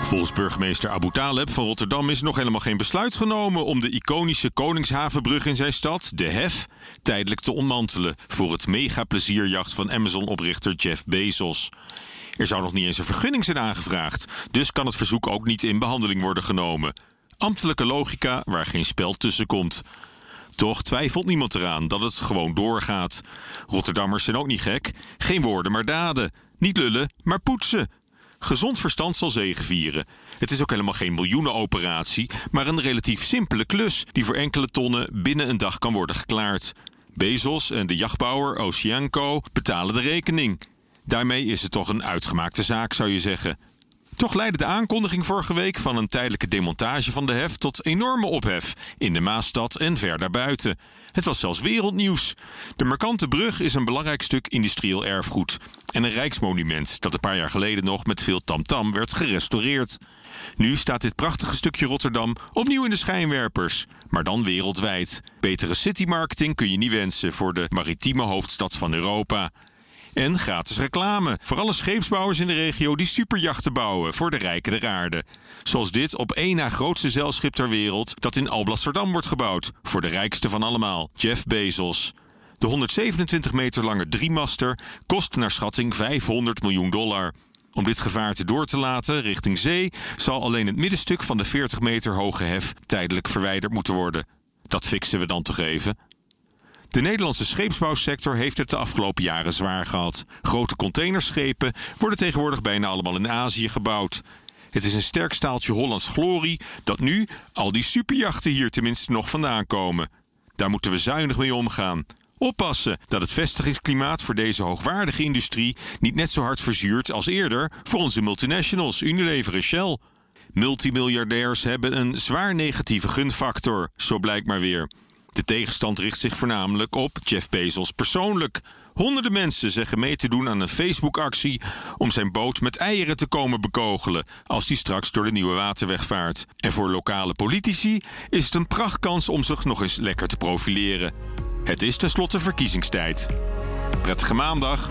Volgens burgemeester Abu Taleb van Rotterdam is nog helemaal geen besluit genomen om de iconische Koningshavenbrug in zijn stad, de Hef, tijdelijk te ontmantelen voor het mega-plezierjacht van Amazon-oprichter Jeff Bezos. Er zou nog niet eens een vergunning zijn aangevraagd, dus kan het verzoek ook niet in behandeling worden genomen. Ambtelijke logica waar geen spel tussen komt. Toch twijfelt niemand eraan dat het gewoon doorgaat. Rotterdammers zijn ook niet gek. Geen woorden, maar daden. Niet lullen, maar poetsen. Gezond verstand zal zegevieren. Het is ook helemaal geen miljoenenoperatie, maar een relatief simpele klus die voor enkele tonnen binnen een dag kan worden geklaard. Bezos en de jachtbouwer Oceanco betalen de rekening. Daarmee is het toch een uitgemaakte zaak, zou je zeggen. Toch leidde de aankondiging vorige week van een tijdelijke demontage van de hef tot enorme ophef in de Maasstad en ver daarbuiten. Het was zelfs wereldnieuws. De markante brug is een belangrijk stuk industrieel erfgoed en een rijksmonument dat een paar jaar geleden nog met veel tamtam werd gerestaureerd. Nu staat dit prachtige stukje Rotterdam opnieuw in de schijnwerpers, maar dan wereldwijd. Betere citymarketing kun je niet wensen voor de maritieme hoofdstad van Europa. En gratis reclame voor alle scheepsbouwers in de regio die superjachten bouwen voor de rijken der aarde. Zoals dit op één na grootste zeilschip ter wereld dat in Alblasserdam wordt gebouwd voor de rijkste van allemaal, Jeff Bezos. De 127 meter lange driemaster kost naar schatting 500 miljoen dollar. Om dit gevaarte door te laten richting zee zal alleen het middenstuk van de 40 meter hoge hef tijdelijk verwijderd moeten worden. Dat fixen we dan toch even. De Nederlandse scheepsbouwsector heeft het de afgelopen jaren zwaar gehad. Grote containerschepen worden tegenwoordig bijna allemaal in Azië gebouwd. Het is een sterk staaltje Hollands glorie dat nu al die superjachten hier tenminste nog vandaan komen. Daar moeten we zuinig mee omgaan. Oppassen dat het vestigingsklimaat voor deze hoogwaardige industrie niet net zo hard verzuurt als eerder voor onze multinationals Unilever en Shell. Multimiljardairs hebben een zwaar negatieve gunfactor, zo blijkt maar weer. De tegenstand richt zich voornamelijk op Jeff Bezos persoonlijk. Honderden mensen zeggen mee te doen aan een Facebook-actie om zijn boot met eieren te komen bekogelen als die straks door de nieuwe waterweg vaart. En voor lokale politici is het een prachtkans om zich nog eens lekker te profileren. Het is tenslotte verkiezingstijd. Prettige maandag.